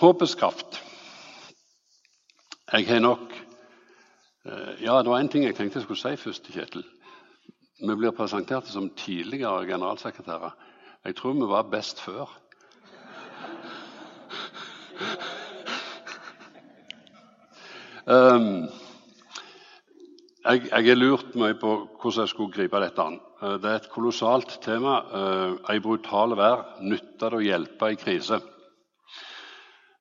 Håpets kraft. Jeg har nok eh, Ja, det var en ting jeg tenkte jeg skulle si først til Kjetil. Vi blir presentert som tidligere generalsekretærer. Jeg tror vi var best før. Um, jeg, jeg har lurt meg på hvordan jeg skulle gripe dette an. Eh, det er et kolossalt tema. Uh, ei brutal vær. Nytter det å hjelpe i krise?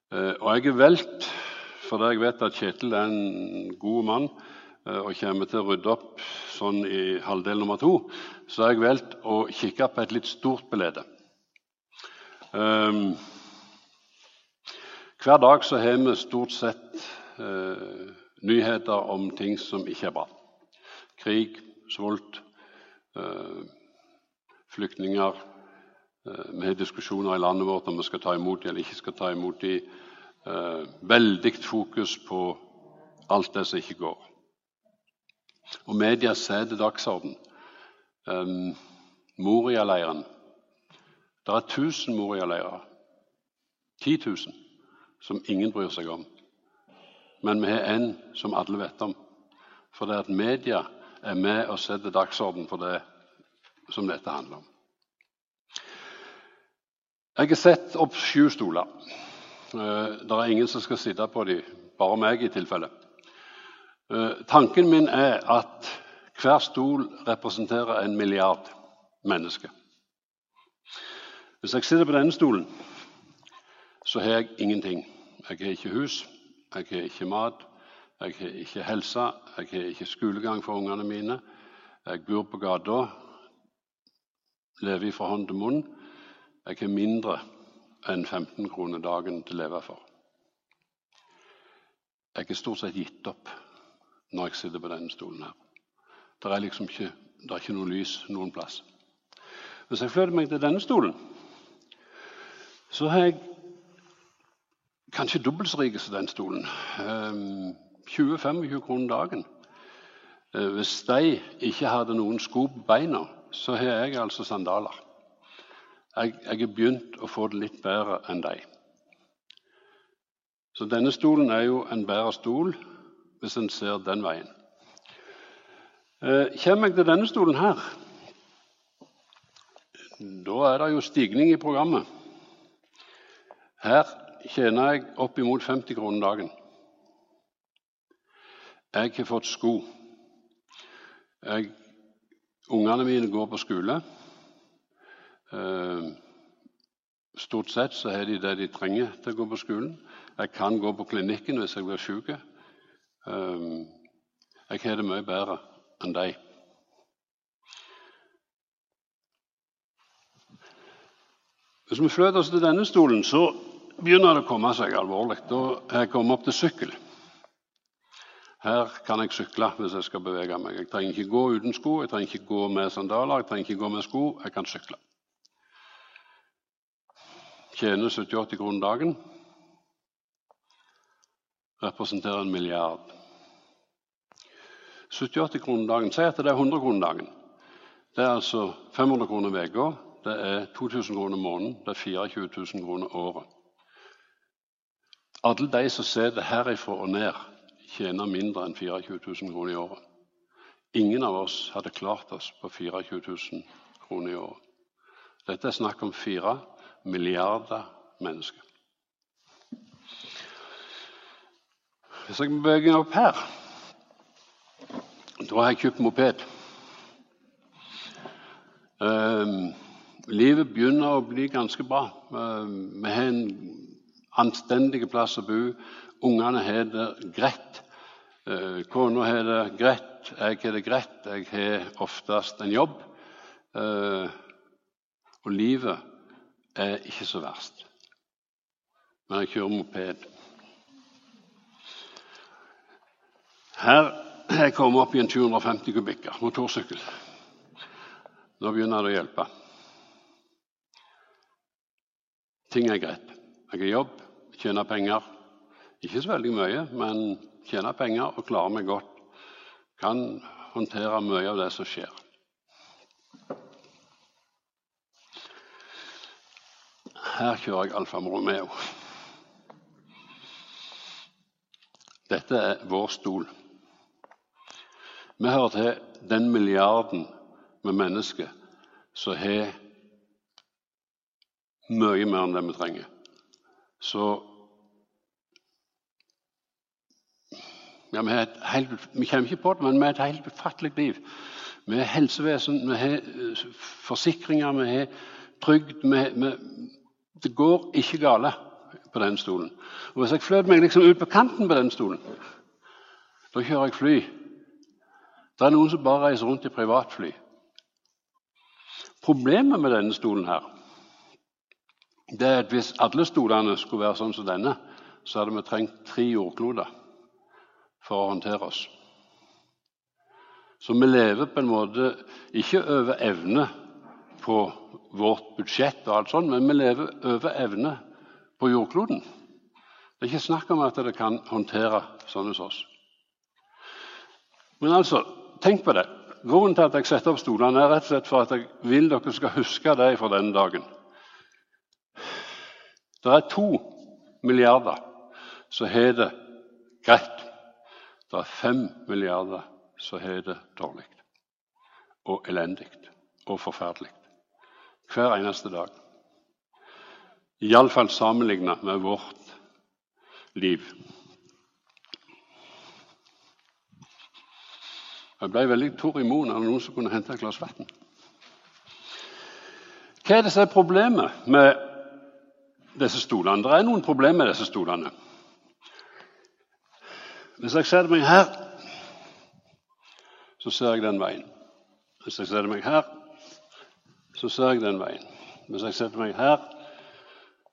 Uh, og jeg er valgt fordi jeg vet at Kjetil er en god mann uh, og kommer til å rydde opp sånn i halvdel nummer to. Så har jeg valgt å kikke på et litt stort bilde. Um, hver dag så har vi stort sett eh, nyheter om ting som ikke er bra. Krig, sult, eh, flyktninger. Eh, vi har diskusjoner i landet vårt om vi skal ta imot dem eller ikke skal ta imot dem. Eh, veldig fokus på alt det som ikke går. Og media setter dagsorden. Um, Moria-leiren. Det er 1000 Moria-leirer. 10 000 som ingen bryr seg om. Men vi har en som alle vet om. For det at media er med og setter dagsorden for det som dette handler om. Jeg har sett opp sju stoler. Eh, det er ingen som skal sitte på dem, bare meg i tilfelle. Eh, tanken min er at hver stol representerer en milliard mennesker. Hvis jeg sitter på denne stolen, så har jeg ingenting. Jeg har ikke hus, jeg har ikke mat, jeg har ikke helse, jeg har ikke skolegang for ungene mine. Jeg bor på gata, lever fra hånd til munn. Jeg har mindre enn 15 kroner dagen til å leve for. Jeg er stort sett gitt opp når jeg sitter på denne stolen her. Det er liksom ikke, det er ikke noe lys noen plass. Hvis jeg flytter meg til denne stolen, så har jeg kanskje dobbelt så rik som den stolen. 20-25 ehm, kroner dagen. Eh, hvis de ikke hadde noen sko på beina, så har jeg altså sandaler. Jeg, har begynt å få det litt bedre enn deg. Så denne stolen er jo en bedre stol hvis en ser den veien. Eh, kommer jeg til denne stolen her, da er det jo stigning i programmet. Her tjener jeg oppimot 50 kroner dagen. Jeg har fått sko. Jeg, ungene mine går på skole. Eh, stort sett så har de det de trenger til å gå på skolen. Jeg kan gå på klinikken hvis jeg blir syk. Eh, jeg har det mye bedre enn de. Hvis vi flytter oss til denne stolen, så begynner det å komme seg alvorlig. Da har jeg kommet opp til sykkel. Her kan jeg sykle hvis jeg skal bevege meg. Jeg trenger ikke gå uten sko, jeg trenger ikke gå med sandaler, jeg trenger ikke gå med sko. Jeg kan sykle. Tjener 70-80 kroner dagen. Representerer en milliard. 70-80 kroner dagen. Si at det er 100 kroner dagen. Det er altså 500 kroner uka. Det er 2000 kroner måneden. Det er 24 000 kroner året. Alle de som sitter herifra og ned, tjener mindre enn 24 000 kroner i året. Ingen av oss hadde klart oss på 24 000 kroner i året. Dette er snakk om fire milliarder mennesker. Hvis jeg beveger meg opp her Da har jeg kjøpt moped. Um, livet begynner å bli ganske bra. Um, vi har en anstendig plass å bo. Ungene har det greit. Uh, kona har det greit, jeg har det greit. Jeg har oftest en jobb. Uh, og livet er ikke så verst. Men jeg kjører moped. Her er jeg kommet opp i en 250 kubikker motorsykkel. Nå begynner det å hjelpe. Ting er greit. Jeg har jobb, tjener penger. Ikke så veldig mye, men tjener penger og klarer meg godt. Kan håndtere mye av det som skjer. Her kjører jeg Alfa Romeo. Dette er vår stol. Vi hører til den milliarden med mennesker som har mye mer enn det vi trenger. Så ja, vi, helt, vi, kommer ikke på det, men vi har et helt ufattelig liv. Vi har helsevesen, vi har eh, forsikringer, vi har trygd. Vi, vi, det går ikke gale på den stolen. Og Hvis jeg fløt meg liksom ut på kanten på den stolen, da kjører jeg fly. Det er noen som bare reiser rundt i privatfly. Problemet med denne stolen her, det er at hvis alle stolene skulle være sånn som denne, så hadde vi trengt tre jordkloder for å håndtere oss. Så vi lever på en måte ikke over evne på vårt budsjett, og alt sånt, men vi lever over evne på jordkloden. Det er ikke snakk om at det kan håndtere sånn hos oss. Men altså, tenk på det. Grunnen til at jeg setter opp stolene, er rett og slett for at jeg vil dere skal huske det fra denne dagen. Det er to milliarder som har det greit. Det er fem milliarder som har det dårlig og elendig og forferdelig hver eneste dag. Iallfall sammenlignet med vårt liv. Jeg ble veldig torr i munnen av noen som kunne hente et glass vann. Hva er det som er problemet med disse stolene? Det er noen problemer med disse stolene. Hvis jeg setter meg her, så ser jeg den veien. Hvis jeg setter meg her, så ser jeg den veien. Hvis jeg setter meg her,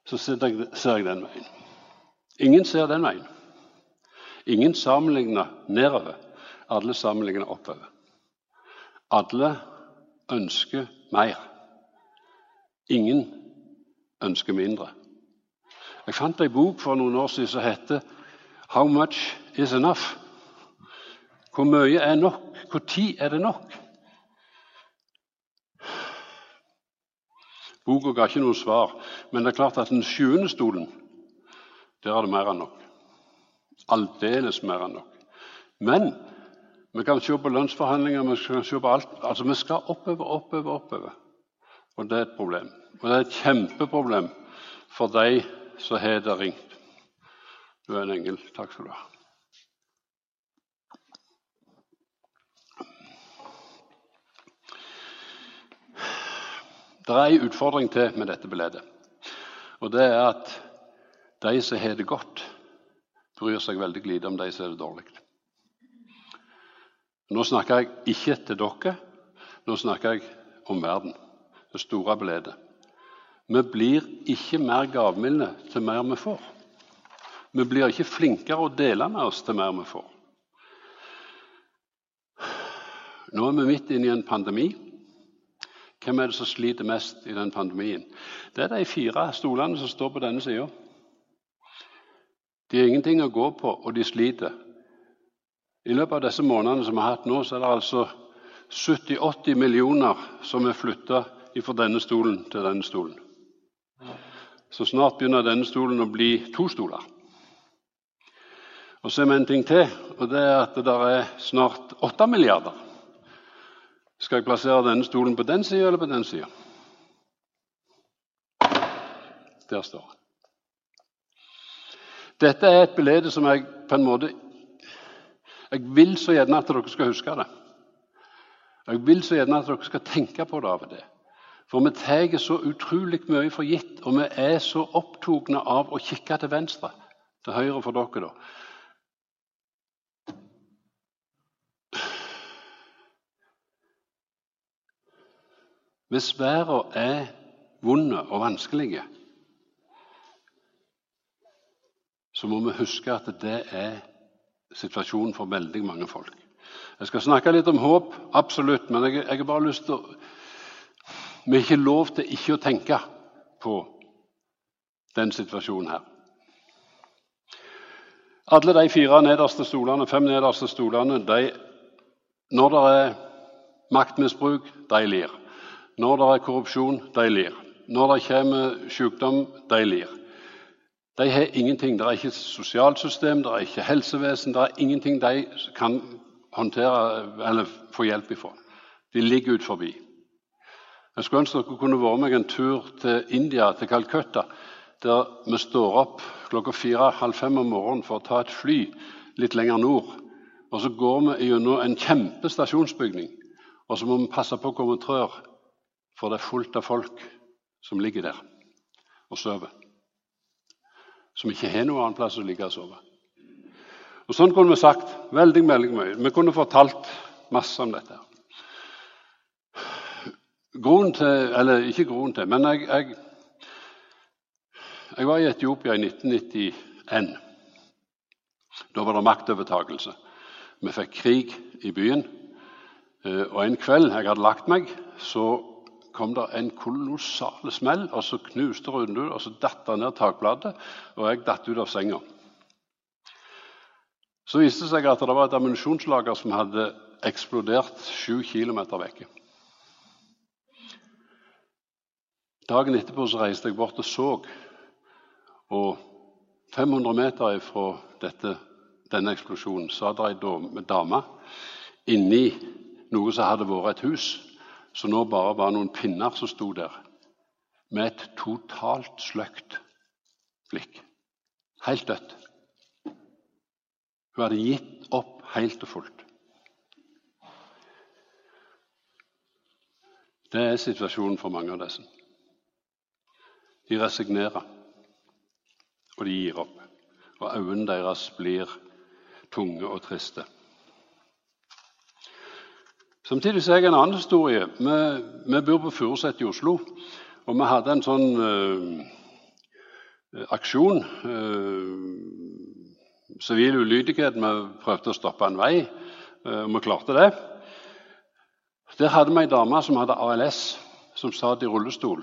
så ser jeg den veien. Ingen ser den veien. Ingen sammenligner nedover. Alle sammenligner oppover. Alle ønsker mer. Ingen ønsker mindre. Jeg fant ei bok for noen år siden som heter 'How much is enough'? Hvor mye er nok? Tid er det nok? Boka ga ikke noe svar, men det er klart at den sjuende stolen, der er det mer enn nok. Aldeles mer enn nok. Men vi kan se på lønnsforhandlinger, vi kan se på alt. Altså, Vi skal oppover, oppover, oppover. Og det er et problem. Og det er et kjempeproblem for de som har det ringt. Du er en engel. Takk skal du ha. Det er en utfordring til med dette bildet. Og det er at de som har det godt, bryr seg veldig lite om de som har det dårlig. Nå snakker jeg ikke til dere, nå snakker jeg om verden. Det store bildet. Vi blir ikke mer gavmilde til mer vi får. Vi blir ikke flinkere å dele med oss til mer vi får. Nå er vi midt inne i en pandemi. Hvem er det som sliter mest i den pandemien? Det er de fire stolene som står på denne sida. De har ingenting å gå på, og de sliter. I løpet av disse månedene som vi har hatt nå, så er det altså 70-80 millioner som er flytta fra denne stolen til denne stolen. Så snart begynner denne stolen å bli to stoler. Og så er vi en ting til, og det er at det er snart 8 milliarder. Skal jeg plassere denne stolen på den sida eller på den sida? Der står den. Dette er et bilde som jeg på en måte Jeg vil så gjerne at dere skal huske det. Jeg vil så gjerne at dere skal tenke på det av og til. For vi tar så utrolig mye for gitt, og vi er så opptatt av å kikke til venstre. Til høyre for dere, da. Hvis verden er vond og vanskelig, så må vi huske at det er situasjonen for veldig mange folk. Jeg skal snakke litt om håp, absolutt, men jeg, jeg har bare lyst til å Vi har ikke lov til ikke å tenke på den situasjonen her. Alle de fire nederste stolene, fem nederste stolene, de, når det er maktmisbruk, de lir. Når det er korrupsjon, de lir. Når det kommer sykdom, de lir. De har ingenting. Det er ikke sosialsystem, det er ikke helsevesen. Det er ingenting de kan håndtere eller få hjelp ifra. De ligger ut forbi. Jeg skulle ønske dere kunne vært med en tur til India, til Calcutta, der vi står opp klokka fire-halv fem om morgenen for å ta et fly litt lenger nord. Og så går vi gjennom en kjempestasjonsbygning, og så må vi passe på hvor vi trør, for det er fullt av folk som ligger der og sover. Som ikke har noen annen plass å ligge og sove. Og Sånn kunne vi sagt veldig veldig mye. Vi kunne fortalt masse om dette. Grunnen til, eller ikke grunnen til, men jeg, jeg, jeg var i Etiopia i 1991. Da var det maktovertakelse. Vi fikk krig i byen. Eh, og en kveld jeg hadde lagt meg, så kom det en kolossal smell, og så knuste vinduet, og så datt det ned takbladet, og jeg datt ut av senga. Så viste det seg at det var et ammunisjonslager som hadde eksplodert sju km vekk. Dagen etterpå så reiste jeg bort og så, og 500 meter fra dette, denne eksplosjonen så hadde ei dame inni noe som hadde vært et hus som nå bare var noen pinner som sto der, med et totalt sløkt blikk. Helt dødt. Hun hadde gitt opp helt og fullt. Det er situasjonen for mange av disse. De resignerer, og de gir opp. Og øynene deres blir tunge og triste. Samtidig så har jeg en annen historie. Vi, vi bor på Furuset i Oslo. Og vi hadde en sånn uh, aksjon. Uh, sivil ulydighet. Vi prøvde å stoppe en vei, uh, og vi klarte det. Der hadde vi ei dame som hadde ALS, som satt i rullestol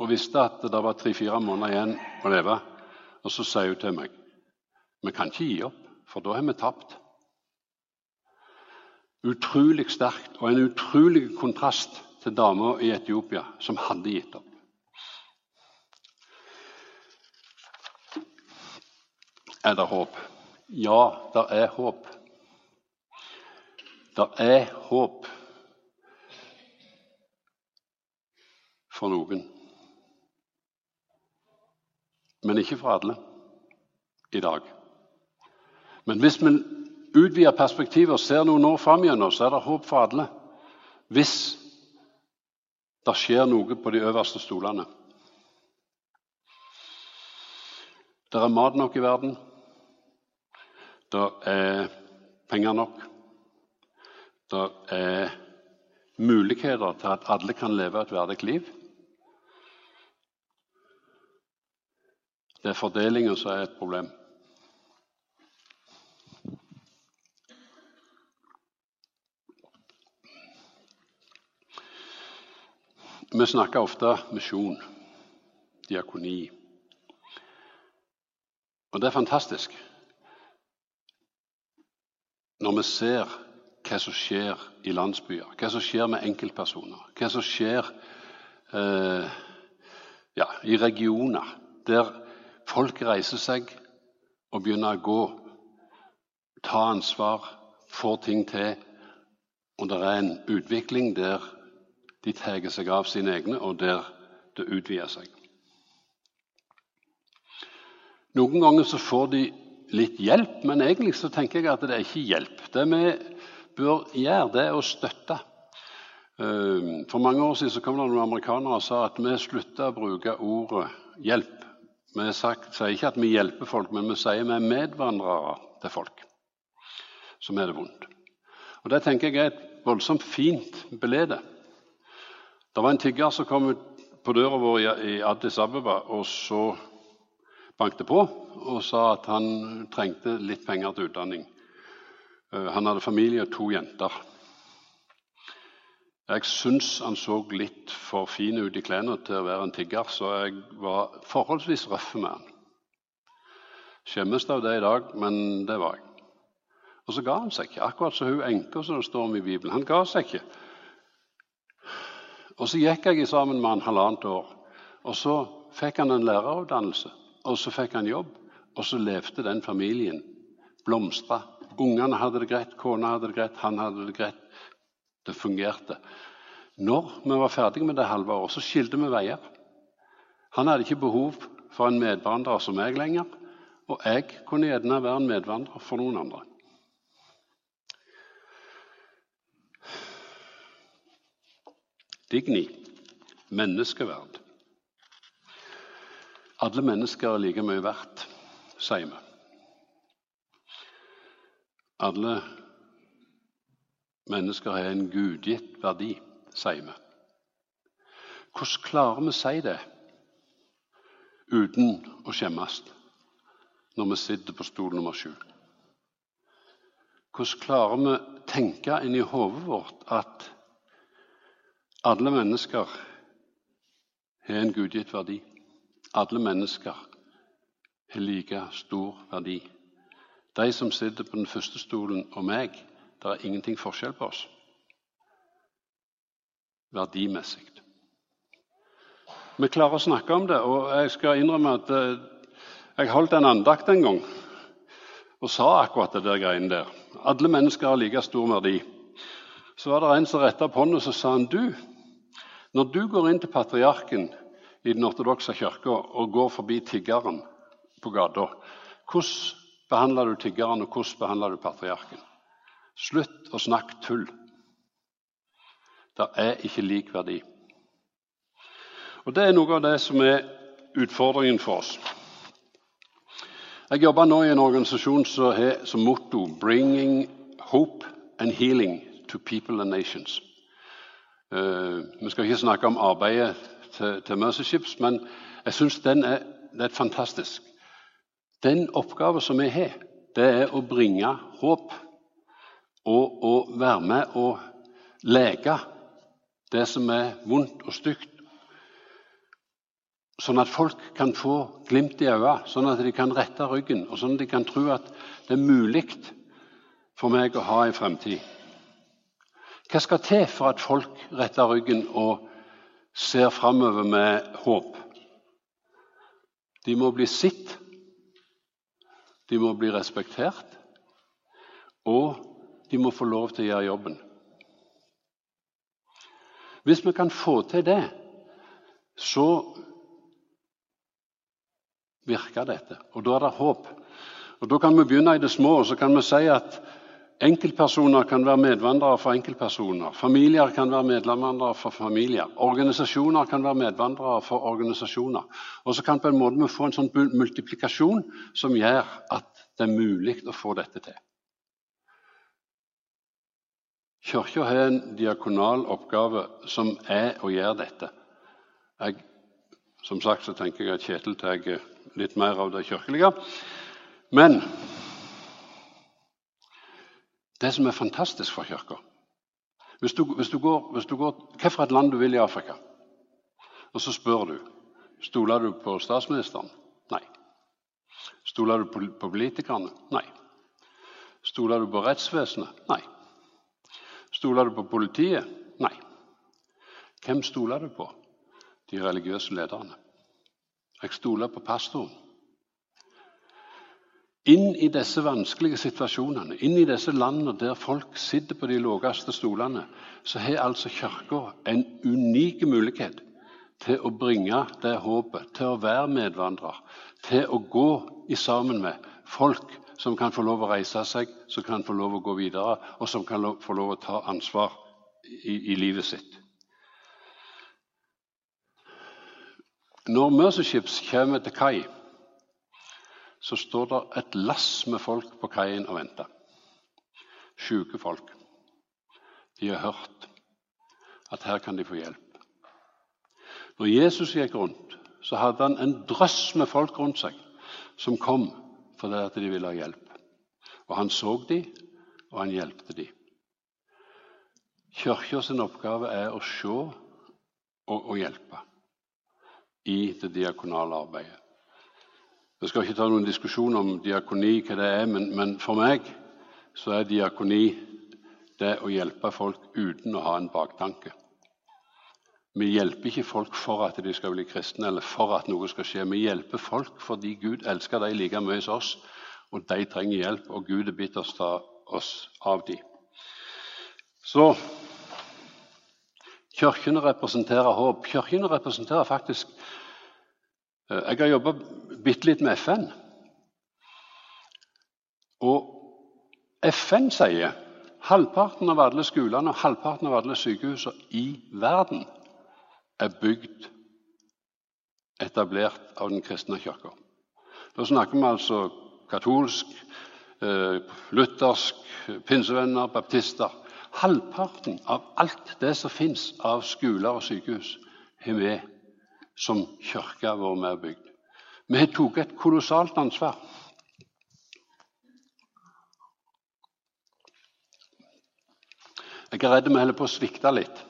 og visste at det var tre-fire måneder igjen å leve. Og så sier hun til meg vi kan ikke gi opp, for da har vi tapt utrolig sterkt og en utrolig kontrast til dama i Etiopia som hadde gitt opp. Er det håp? Ja, det er håp. Det er håp for noen. Men ikke for alle i dag. Men hvis vi utvider perspektivet og ser noen år fram gjennom, så er det håp for alle. Hvis det skjer noe på de øverste stolene. Det er mat nok i verden. Det er penger nok. Det er muligheter til at alle kan leve et verdig liv. Det er fordelingen som er et problem. Vi snakker ofte misjon, diakoni. Og det er fantastisk når vi ser hva som skjer i landsbyer, hva som skjer med enkeltpersoner, hva som skjer eh, ja, i regioner der folk reiser seg og begynner å gå, ta ansvar, få ting til, og det er en utvikling der de tar seg av sine egne, og der det utvider seg. Noen ganger så får de litt hjelp, men egentlig så tenker jeg at det er ikke hjelp. Det vi bør gjøre, det er å støtte. Ehm, for mange år siden så kom det noen amerikanere og sa at vi slutta å bruke ordet hjelp. Vi sier ikke at vi hjelper folk, men vi sier vi er medvandrere til folk som har det vondt. Og Det tenker jeg er et voldsomt fint belede. Det var en tigger som kom på døra vår i Addis Abeba og så banket på og sa at han trengte litt penger til utdanning. Eh, han hadde familie og to jenter. Jeg syns han så litt for fin ut i klærne til å være en tigger, så jeg var forholdsvis røff med han. Skjemmes av det i dag, men det var jeg. Og så ga han seg ikke, akkurat som hun enka som det står om i Bibelen. Han ga seg ikke. Og Så gikk jeg sammen med han halvannet år. Og så fikk han en lærerutdannelse og så fikk han jobb, og så levde den familien. Blomstra. Ungene hadde det greit, kona hadde det greit, han hadde det greit. Det fungerte. Når vi var ferdige med det halve året, så skilte vi veier. Han hadde ikke behov for en medvandrer som meg lenger, og jeg kunne gjerne være en medvandrer for noen andre. Digni menneskeverd. Alle mennesker er like mye verdt, sier vi. Alle mennesker har en gudgitt verdi, sier vi. Hvordan klarer vi å si det uten å skjemmes når vi sitter på stol nummer sju? Hvordan klarer vi å tenke inni hodet vårt at alle mennesker har en gudgitt verdi? Alle mennesker har like stor verdi. De som sitter på den første stolen, og meg, det er ingenting forskjell på oss verdimessig. Vi klarer å snakke om det, og jeg skal innrømme at eh, jeg holdt en andakt en gang og sa akkurat det der greiene der. Alle mennesker har like stor verdi. Så var det en som retta på hånda og så sa han, du, når du går inn til patriarken i den ortodokse kirka og går forbi tiggeren på gata. Hvordan behandler du tiggeren, og hvordan behandler du patriarken? Slutt å snakke tull. Det er ikke lik verdi. Og Det er noe av det som er utfordringen for oss. Jeg jobber nå i en organisasjon som har som motto 'Bringing hope and healing to people and nations'. Uh, vi skal ikke snakke om arbeidet til, til Mercy Ships, men jeg syns den er, er fantastisk. Den oppgaven som vi har, det er å bringe håp og å være med og leke det som er vondt og stygt. Sånn at folk kan få glimt i øynene, sånn at de kan rette ryggen, og sånn at de kan tro at det er mulig for meg å ha en fremtid. Hva skal til for at folk retter ryggen og ser framover med håp. De må bli sett, de må bli respektert, og de må få lov til å gjøre jobben. Hvis vi kan få til det, så virker dette. Og da er det håp. Og Da kan vi begynne i det små og så kan vi si at Enkeltpersoner kan være medvandrere for enkeltpersoner. Familier kan være medvandrere for familier. Organisasjoner kan være medvandrere for organisasjoner. Og så kan på en måte vi få en sånn multiplikasjon som gjør at det er mulig å få dette til. Kirka har en diakonal oppgave som er å gjøre dette. Jeg, som sagt så tenker jeg at Kjetil tar litt mer av det kirkelige. Men det som er fantastisk for Kirka hvis, hvis, hvis du går Hvilket land du vil i Afrika, og så spør du stoler du på statsministeren. Nei. Stoler du på, på politikerne? Nei. Stoler du på rettsvesenet? Nei. Stoler du på politiet? Nei. Hvem stoler du på? De religiøse lederne. Jeg stoler på pastoren. Inn i disse vanskelige situasjonene, inn i disse landene der folk sitter på de laveste stolene, så har altså Kirka en unik mulighet til å bringe det håpet, til å være medvandrer, til å gå i sammen med folk som kan få lov å reise seg, som kan få lov å gå videre, og som kan få lov å ta ansvar i, i livet sitt. Når Mercy kommer til kai så står det et lass med folk på kaien og venter. Sjuke folk. De har hørt at her kan de få hjelp. Når Jesus gikk rundt, så hadde han en drøss med folk rundt seg som kom fordi at de ville ha hjelp. Og han så de, og han hjelpte de. Kirka oppgave er å se og, og hjelpe i det diakonale arbeidet. Jeg skal ikke ta noen diskusjon om diakoni, hva det er, men, men for meg så er diakoni det å hjelpe folk uten å ha en baktanke. Vi hjelper ikke folk for at de skal bli kristne eller for at noe skal skje. Vi hjelper folk fordi Gud elsker dem like mye som oss, og de trenger hjelp, og Gud er bitterst oss, oss av dem. Så Kirkene representerer håp. Kirkene representerer faktisk eh, Jeg har jobba bitte litt med FN. Og FN sier halvparten av alle skolene og halvparten av alle sykehusene i verden er bygd etablert av den kristne kirka. Da snakker vi altså katolsk, eh, luthersk, pinsevenner, baptister. Halvparten av alt det som fins av skoler og sykehus, har vi som kirke vært med bygd. Vi tatt et kolossalt ansvar. Jeg er redd vi holder på å svikte litt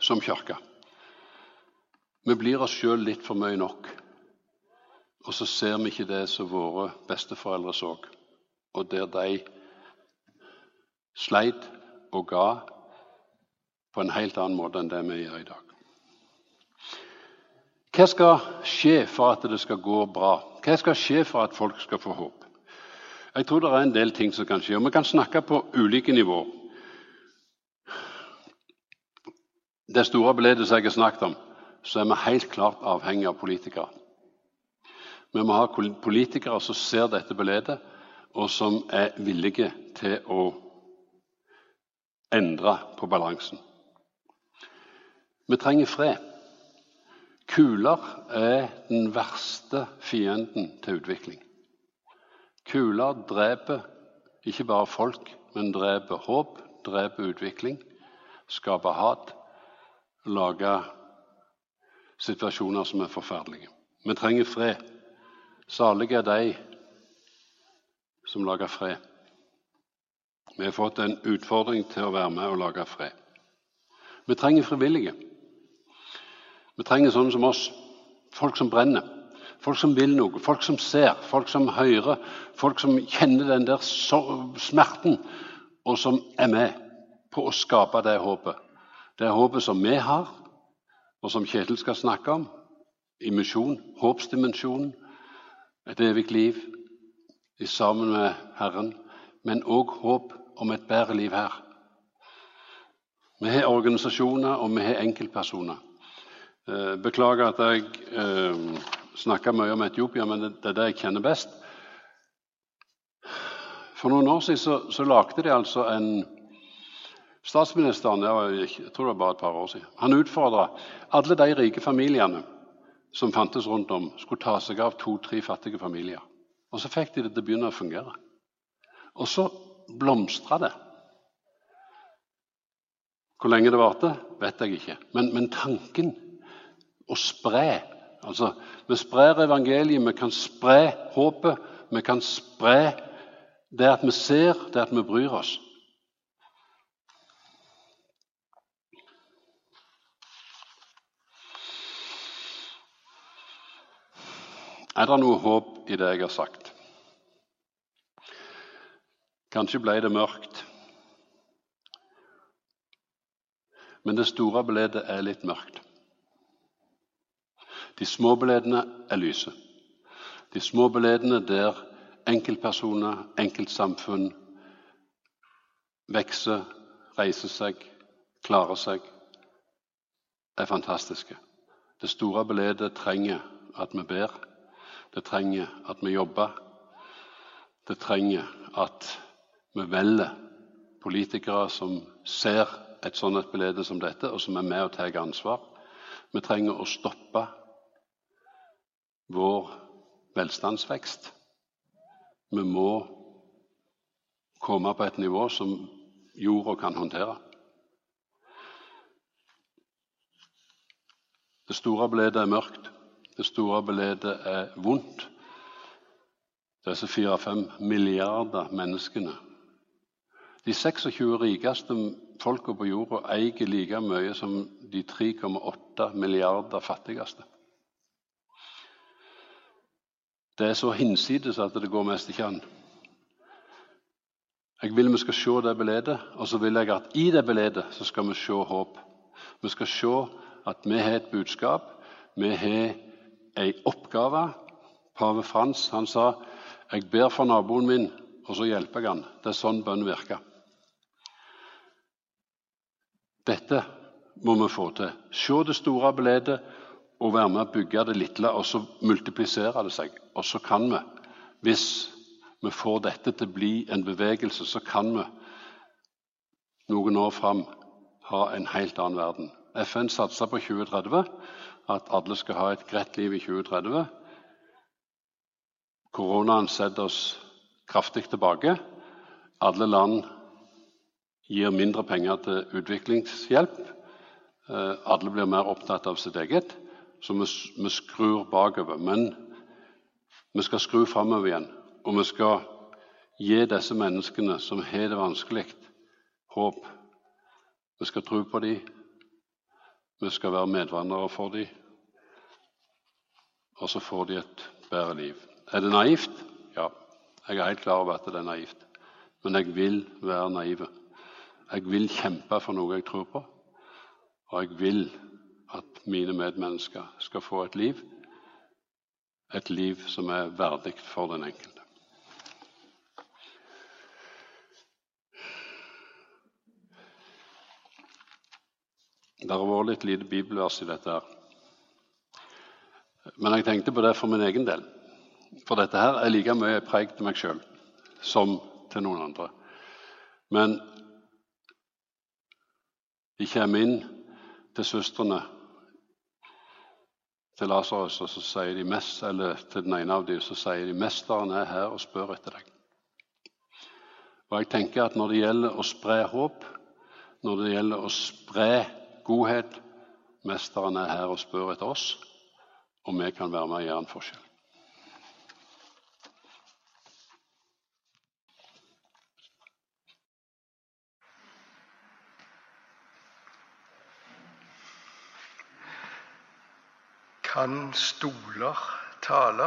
som kirke. Vi blir oss sjøl litt for mye nok. Og så ser vi ikke det som våre besteforeldre så, og der de sleit og ga på en helt annen måte enn det vi gjør i dag. Hva skal skje for at det skal gå bra? Hva skal skje for at folk skal få håp? Jeg tror det er en del ting som kan skje, og vi kan snakke på ulike nivåer. Det store beledet som jeg har snakket om, så er vi helt klart avhengig av politikere. Vi må ha politikere som ser dette beledet, og som er villige til å endre på balansen. Vi trenger fred. Kuler er den verste fienden til utvikling. Kuler dreper ikke bare folk, men dreper håp, dreper utvikling, skaper hat, lager situasjoner som er forferdelige. Vi trenger fred. Salige er de som lager fred. Vi har fått en utfordring til å være med og lage fred. Vi trenger frivillige. Vi trenger sånne som oss. Folk som brenner. Folk som vil noe. Folk som ser. Folk som hører. Folk som kjenner den der smerten, og som er med på å skape det håpet. Det håpet som vi har, og som Kjetil skal snakke om i misjon, håpsdimensjonen, et evig liv sammen med Herren, men òg håp om et bedre liv her. Vi har organisasjoner, og vi har enkeltpersoner. Eh, beklager at jeg eh, snakker mye om Etiopia, men det er det jeg kjenner best. For noen år siden så, så lagde de altså en Statsministeren jeg tror det var bare et par år siden, han utfordra alle de rike familiene som fantes rundt om, skulle ta seg av to-tre fattige familier. Og så fikk de det til å begynne å fungere. Og så blomstra det. Hvor lenge det varte, vet jeg ikke. Men, men tanken å spre altså, Vi sprer evangeliet, vi kan spre håpet, vi kan spre det at vi ser, det at vi bryr oss. Er det noe håp i det jeg har sagt? Kanskje ble det mørkt. Men det store bildet er litt mørkt. De små beledene er lyse. De små beledene der enkeltpersoner, enkeltsamfunn vokser, reiser seg, klarer seg, er fantastiske. Det store beledet trenger at vi ber det trenger at vi jobber. Det trenger at vi velger politikere som ser et sånt belede som dette, og som er med og tar ansvar. Vi trenger å stoppe vår velstandsvekst. Vi må komme på et nivå som jorda kan håndtere. Det store bildet er mørkt. Det store bildet er vondt. Disse fire-fem milliarder menneskene. De 26 rikeste folka på jorda eier like mye som de 3,8 milliarder fattigste. Det er så hinsides at det går mest ikke an. Jeg vil vi skal se det bildet, og så vil jeg at i det bildet så skal vi se håp. Vi skal se at vi har et budskap, vi har en oppgave. Pave Frans han sa 'Jeg ber for naboen min, og så hjelper jeg han'. Det er sånn bønn virker. Dette må vi få til. Se det store bildet og være med å bygge det lille, og så multiplisere det seg. Og så kan vi, hvis vi får dette til å bli en bevegelse, så kan vi noen år fram ha en helt annen verden. FN satser på 2030, at alle skal ha et greit liv i 2030. Koronaen setter oss kraftig tilbake. Alle land gir mindre penger til utviklingshjelp. Eh, alle blir mer opptatt av sitt eget. Så vi, skrur bakover. Men vi skal skru framover igjen. Og vi skal gi disse menneskene som har det vanskelig, håp. Vi skal tro på dem. Vi skal være medvandrere for dem. Og så får de et bedre liv. Er det naivt? Ja, jeg er helt klar over at det er naivt. Men jeg vil være naiv. Jeg vil kjempe for noe jeg tror på. Og jeg vil mine medmennesker skal få et liv, et liv som er verdig for den enkelte. Det har vært litt lite bibelvers i dette. her. Men jeg tenkte på det for min egen del. For dette her er like mye preg til meg sjøl som til noen andre. Men de kommer inn til søstrene til Lasarus, og så sier de mest, eller til den ene av dem så sier de 'Mesteren er her og spør etter deg'. Og jeg tenker at Når det gjelder å spre håp, når det gjelder å spre godhet Mesteren er her og spør etter oss, og vi kan være med og gjøre en forskjell. Kan stoler tale?